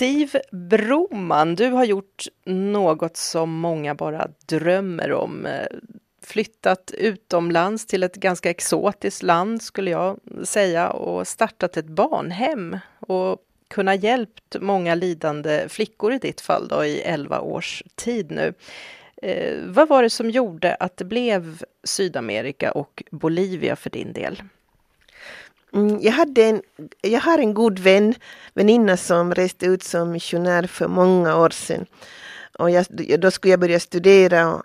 Siv Broman, du har gjort något som många bara drömmer om. Eh, flyttat utomlands till ett ganska exotiskt land skulle jag säga och startat ett barnhem och kunna hjälpt många lidande flickor i ditt fall då i 11 års tid nu. Eh, vad var det som gjorde att det blev Sydamerika och Bolivia för din del? Mm, jag, hade en, jag har en god vän, väninna som reste ut som missionär för många år sedan. Och jag, då skulle jag börja studera.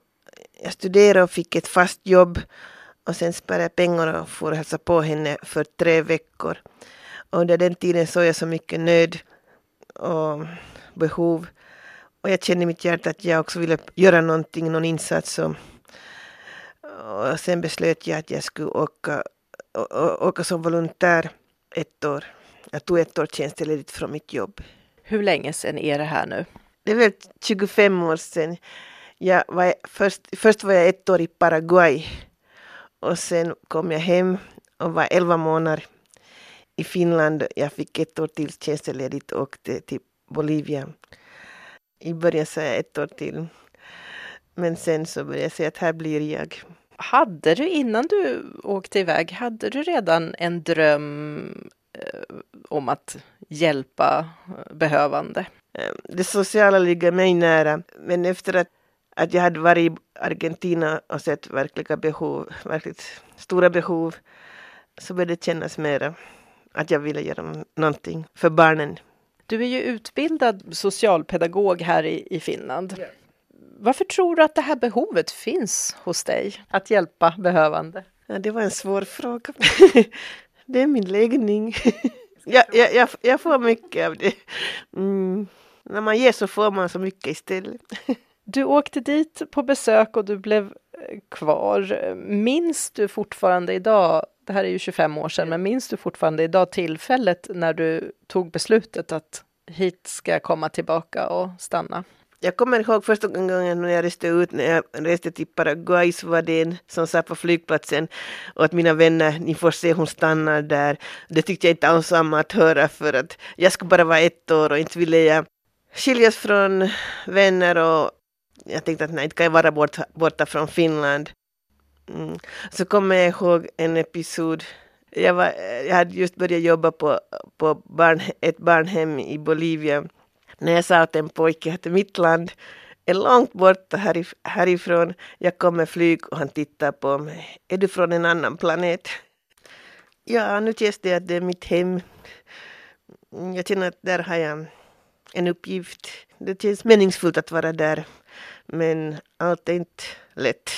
Jag studerade och fick ett fast jobb. Och sen sparade jag pengar och for och hälsa på henne för tre veckor. Och under den tiden såg jag så mycket nöd och behov. Och jag kände i mitt hjärta att jag också ville göra någonting, någon insats. Och, och sen beslöt jag att jag skulle åka åka som volontär ett år. Jag tog ett år tjänstledigt från mitt jobb. Hur länge sedan är det här nu? Det är väl 25 år sedan. Jag var först, först var jag ett år i Paraguay och sen kom jag hem och var 11 månader i Finland. Jag fick ett år till tjänstledigt och åkte till Bolivia. I början sa jag ett år till. Men sen så började jag säga att här blir jag. Hade du innan du åkte iväg, hade du redan en dröm eh, om att hjälpa behövande? Eh, det sociala ligger mig nära, men efter att, att jag hade varit i Argentina och sett verkliga behov, verkligt stora behov, så började det kännas mera att jag ville göra någonting för barnen. Du är ju utbildad socialpedagog här i, i Finland. Yeah. Varför tror du att det här behovet finns hos dig, att hjälpa behövande? Ja, det var en svår fråga. det är min läggning. jag, jag, jag, jag, får mycket av det. Mm. När man ger så får man så mycket istället. du åkte dit på besök och du blev eh, kvar. Minns du fortfarande idag, det här är ju 25 år sedan, men minns du fortfarande idag tillfället när du tog beslutet att hit ska jag komma tillbaka och stanna? Jag kommer ihåg första gången när jag reste ut, när jag reste till Paraguay så var det en som sa på flygplatsen och att mina vänner, ni får se hon stannar där. Det tyckte jag inte alls om att höra för att jag skulle bara vara ett år och inte ville jag skiljas från vänner och jag tänkte att nej, inte kan jag vara borta, borta från Finland. Mm. Så kommer jag ihåg en episod jag, var, jag hade just börjat jobba på, på barn, ett barnhem i Bolivia när jag sa åt en pojke att mitt land är långt borta härif härifrån. Jag kommer flyg och han tittar på mig. Är du från en annan planet? Ja, nu känns det att det är mitt hem. Jag känner att där har jag en uppgift. Det känns meningsfullt att vara där. Men allt är inte lätt.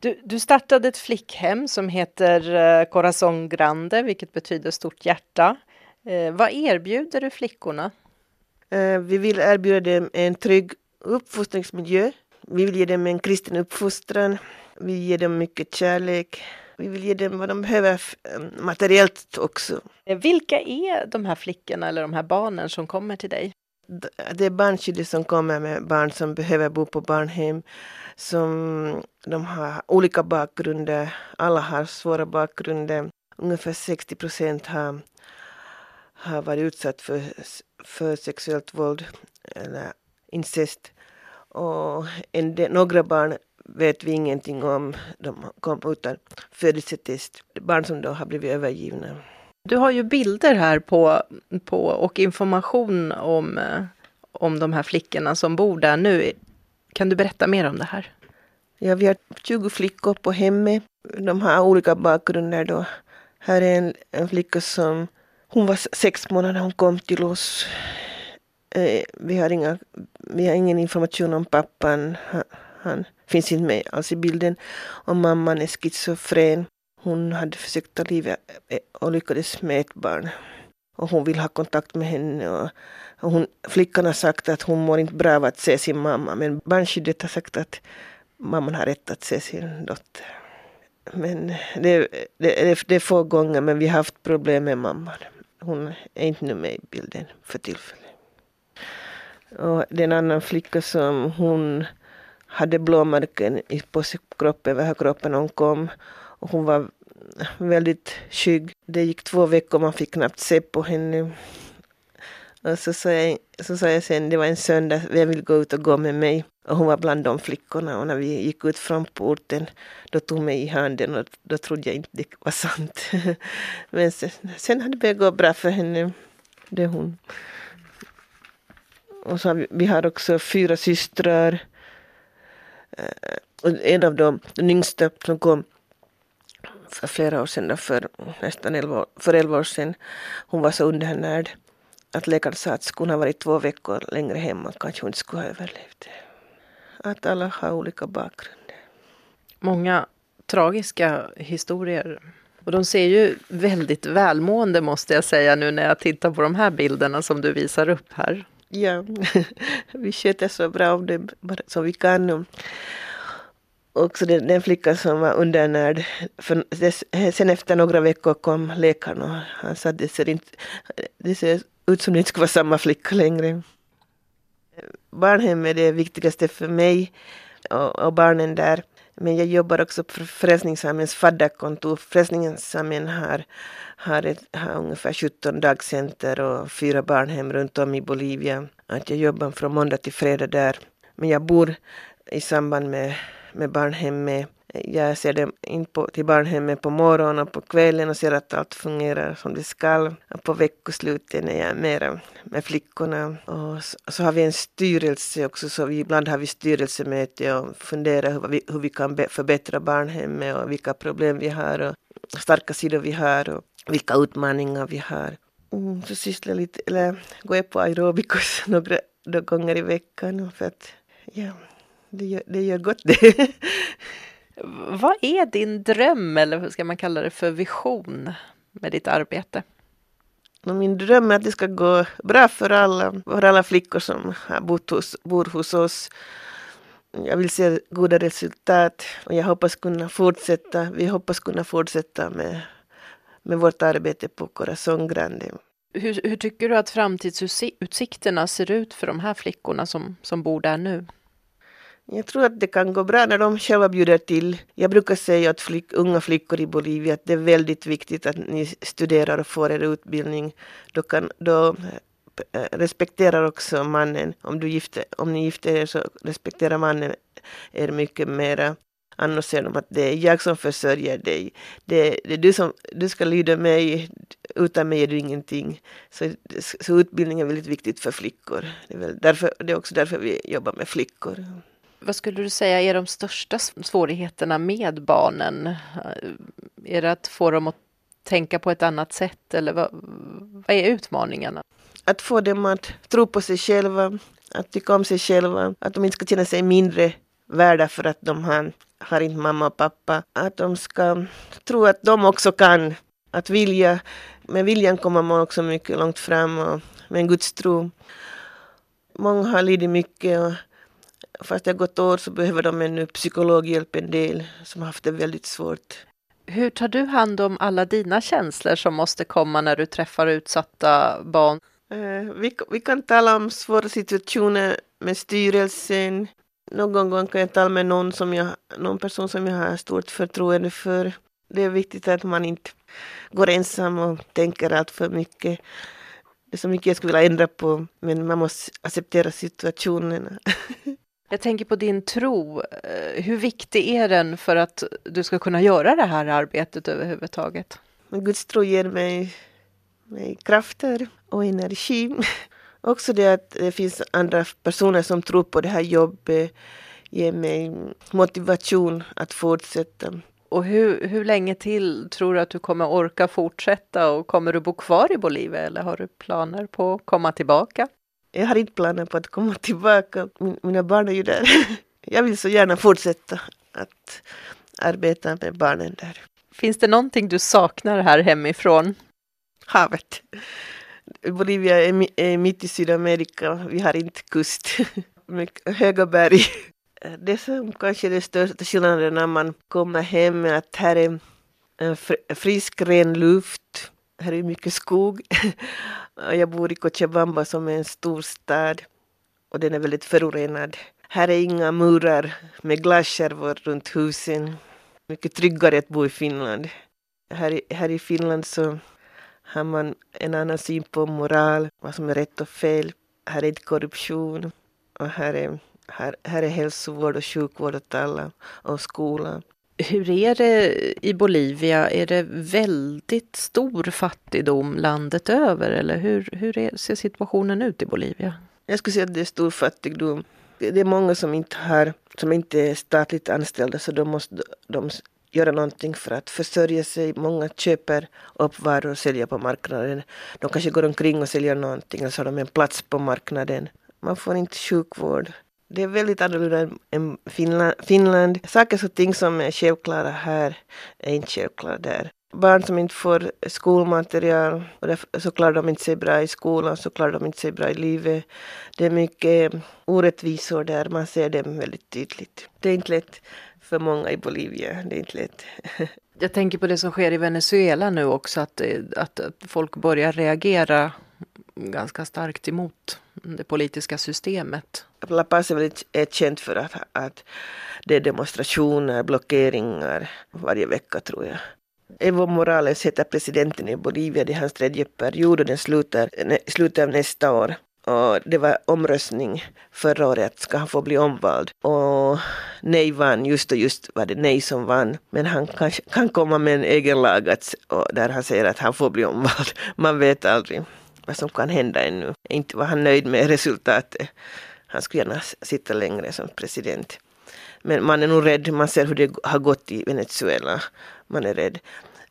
Du, du startade ett flickhem som heter eh, Corazon Grande, vilket betyder stort hjärta. Eh, vad erbjuder du flickorna? Eh, vi vill erbjuda dem en trygg uppfostringsmiljö. Vi vill ge dem en kristen uppfostran. Vi ger dem mycket kärlek. Vi vill ge dem vad de behöver eh, materiellt också. Eh, vilka är de här flickorna eller de här barnen som kommer till dig? Det är barnskyddet som kommer med barn som behöver bo på barnhem. Som, de har olika bakgrunder. Alla har svåra bakgrunder. Ungefär 60 procent har, har varit utsatt för för sexuellt våld eller incest. Och en del, några barn vet vi ingenting om. De kom utan födelsetest. Barn som då har blivit övergivna. Du har ju bilder här på, på och information om, om de här flickorna som bor där nu. Kan du berätta mer om det här? Ja, vi har 20 flickor på hemmet. De har olika bakgrunder då. Här är en, en flicka som hon var sex månader när hon kom till oss. Eh, vi, har inga, vi har ingen information om pappan. Han, han finns inte med alls i bilden. Och mamman är schizofren. Hon hade försökt ta livet eh, och lyckades med ett barn. Och hon vill ha kontakt med henne. Och, hon, flickan har sagt att hon mår inte bra av att se sin mamma. Men barnskyddet har sagt att mamman har rätt att se sin dotter. Men det, det, det är få gånger, men vi har haft problem med mamman. Hon är inte nu med i bilden för tillfället. Och det är en annan flicka som hon hade blåmärken på kroppen, över kroppen när hon kom. Och hon var väldigt skygg. Det gick två veckor, man fick knappt se på henne. Och så sa, jag, så sa jag sen, det var en söndag, vem vill gå ut och gå med mig? Och hon var bland de flickorna och när vi gick ut från porten då tog hon mig i handen och då trodde jag inte det var sant. Men sen, sen hade det börjat gå bra för henne. Det är hon. Och så har vi, vi har också fyra systrar. Eh, och en av dem, den yngsta som kom för flera år sedan, för nästan elva, för elva år sedan, hon var så undernärd att läkaren sa att skulle ha varit två veckor längre hemma kanske hon inte skulle ha överlevt. Att alla har olika bakgrund. Många tragiska historier. Och de ser ju väldigt välmående måste jag säga nu när jag tittar på de här bilderna som du visar upp här. Ja, vi sköter så bra om det som vi kan. Också den, den flickan som var undernärd, för sen efter några veckor kom läkaren och han sa att det ser, inte, det ser ut som det inte skulle vara samma flicka längre. Barnhem är det viktigaste för mig och, och barnen där. Men jag jobbar också på Frälsningsarméns fadderkontor. Frälsningsarmén har, har, ett, har ungefär 17 dagcenter och fyra barnhem runt om i Bolivia. Att jag jobbar från måndag till fredag där. Men jag bor i samband med, med barnhemmet jag ser dem in på, till barnhemmet på morgonen och på kvällen och ser att allt fungerar som det ska. På veckosluten är jag mera med flickorna. Och så, så, har vi en styrelse också, så vi, ibland har vi styrelsemöte och funderar hur vi, hur vi kan be, förbättra barnhemmet och vilka problem vi har och starka sidor vi har och vilka utmaningar vi har. Mm, så sysslar jag lite, eller går jag på aerobicus några, några gånger i veckan för att ja, det gör, det gör gott det. Vad är din dröm, eller hur ska man kalla det för vision med ditt arbete? Min dröm är att det ska gå bra för alla, för alla flickor som hos, bor hos oss. Jag vill se goda resultat och jag hoppas kunna fortsätta. Vi hoppas kunna fortsätta med, med vårt arbete på Corazon Grande. Hur, hur tycker du att framtidsutsikterna ser ut för de här flickorna som, som bor där nu? Jag tror att det kan gå bra när de själva bjuder till. Jag brukar säga att flick, unga flickor i Bolivia att det är väldigt viktigt att ni studerar och får er utbildning. Då, kan, då eh, respekterar också mannen. Om, du gifter, om ni gifter er så respekterar mannen er mycket mera. Annars säger de att det är jag som försörjer dig. Det, det är du som du ska lyda mig. Utan mig är du ingenting. Så, så utbildning är väldigt viktigt för flickor. Det är, väl därför, det är också därför vi jobbar med flickor. Vad skulle du säga är de största svårigheterna med barnen? Eh, är det att få dem att tänka på ett annat sätt eller vad, vad är utmaningarna? Att få dem att tro på sig själva, att tycka om sig själva, att de inte ska känna sig mindre värda för att de har, har inte mamma och pappa. Att de ska tro att de också kan. Att vilja, med viljan kommer man också mycket långt fram och med en Guds tro. Många har lidit mycket och fast det har gått år så behöver de ännu psykologhjälp en del som har haft det väldigt svårt. Hur tar du hand om alla dina känslor som måste komma när du träffar utsatta barn? Uh, vi, vi kan tala om svåra situationer med styrelsen. Någon gång kan jag tala med någon, som jag, någon person som jag har stort förtroende för. Det är viktigt att man inte går ensam och tänker allt för mycket. Det är så mycket jag skulle vilja ändra på, men man måste acceptera situationerna. Jag tänker på din tro. Eh, hur viktig är den för att du ska kunna göra det här arbetet överhuvudtaget? Guds tro ger mig, mig krafter och energi. Också det att det finns andra personer som tror på det här jobbet ger mig motivation att fortsätta. Och hur, hur länge till tror du att du kommer orka fortsätta och kommer du bo kvar i Bolivia eller har du planer på att komma tillbaka? Jag har inte planer på att komma tillbaka. Mina barn är ju där. Jag vill så gärna fortsätta att arbeta med barnen där. Finns det någonting du saknar här hemifrån? Havet. Bolivia är mitt i Sydamerika. Vi har inte kust. Mycket höga berg. Det som kanske är den största skillnaden när man kommer hem är att här är frisk, ren luft. Här är mycket skog. Jag bor i Cochabamba som är en stor stad och den är väldigt förorenad. Här är inga murar med glasskärvor runt husen. Mycket tryggare att bo i Finland. Här, här i Finland så har man en annan syn på moral, vad som är rätt och fel. Här är inte korruption och här är, här, här är hälsovård och sjukvård åt alla och skola. Hur är det i Bolivia? Är det väldigt stor fattigdom landet över eller hur, hur är, ser situationen ut i Bolivia? Jag skulle säga att det är stor fattigdom. Det är många som inte, har, som inte är statligt anställda så då måste de göra någonting för att försörja sig. Många köper upp varor och säljer på marknaden. De kanske går omkring och säljer någonting och så har de en plats på marknaden. Man får inte sjukvård. Det är väldigt annorlunda än Finland. Finland. Saker och ting som är självklara här är inte självklara där. Barn som inte får skolmaterial och så klarar de inte sig bra i skolan, så klarar de inte sig bra i livet. Det är mycket orättvisor där, man ser dem väldigt tydligt. Det är inte lätt för många i Bolivia, det är inte lätt. Jag tänker på det som sker i Venezuela nu också, att, eh, att folk börjar reagera ganska starkt emot det politiska systemet. La Paz är väldigt är eh, känt för att, att det är demonstrationer, blockeringar varje vecka tror jag. Evo Morales heter presidenten i Bolivia, det är hans tredje period och den slutar i slutet av nästa år. Och det var omröstning förra året, ska han få bli omvald? Och nej vann, just och just var det nej som vann. Men han kanske kan komma med en egen lag att, där han säger att han får bli omvald. Man vet aldrig vad som kan hända ännu. Inte var han nöjd med resultatet. Han skulle gärna sitta längre som president. Men man är nog rädd, man ser hur det har gått i Venezuela. Man är rädd.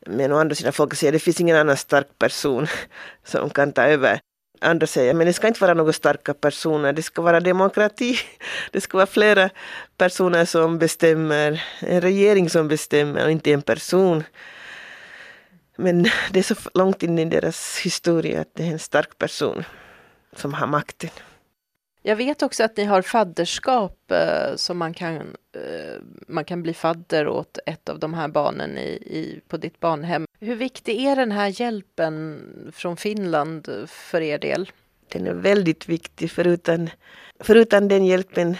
Men å andra sidan, folk säger att det finns ingen annan stark person som kan ta över. Andra säger, men det ska inte vara några starka personer, det ska vara demokrati. Det ska vara flera personer som bestämmer, en regering som bestämmer och inte en person. Men det är så långt in i deras historia att det är en stark person som har makten. Jag vet också att ni har fadderskap eh, som man kan, eh, man kan bli fadder åt ett av de här barnen i, i, på ditt barnhem. Hur viktig är den här hjälpen från Finland för er del? Den är väldigt viktig. Förutom, förutom den hjälpen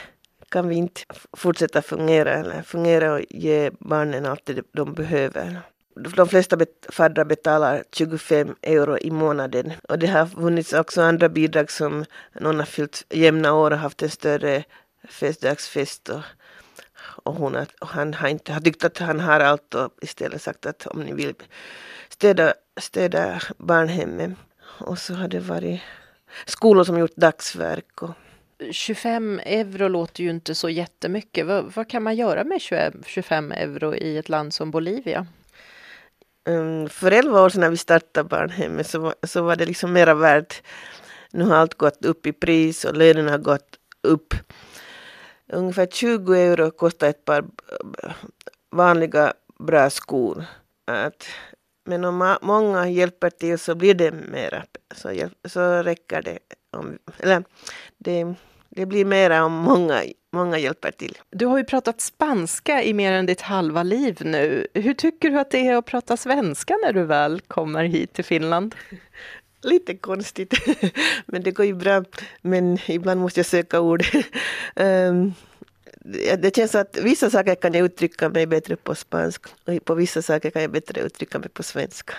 kan vi inte fortsätta fungera eller fungera och ge barnen allt det de behöver de flesta bet faddrar betalar 25 euro i månaden. Och det har funnits också andra bidrag som någon har fyllt jämna år och haft en större festdagsfest Och, och, hon har, och han har inte har tyckt att han har allt och istället sagt att om ni vill stödja, stödja barnhemmet. Och så har det varit skolor som gjort dagsverk. Och, 25 euro låter ju inte så jättemycket. Vad, vad kan man göra med 25 euro i ett land som Bolivia? Um, för elva år sedan när vi startade barnhemmet så, var, så var det liksom mera värt. Nu har allt gått upp i pris och lönerna har gått upp. Ungefär 20 euro kostar ett par vanliga bra skor. Att, men om många hjälper till så blir det mera. Så, så räcker det. Om, eller det, det blir mera om många många hjälper till. Du har ju pratat spanska i mer än ditt halva liv nu. Hur tycker du att det är att prata svenska när du väl kommer hit till Finland? Lite konstigt, men det går ju bra. Men ibland måste jag söka ord. um, det känns att vissa saker kan jag uttrycka mig bättre på spanska och på vissa saker kan jag bättre uttrycka mig på svenska.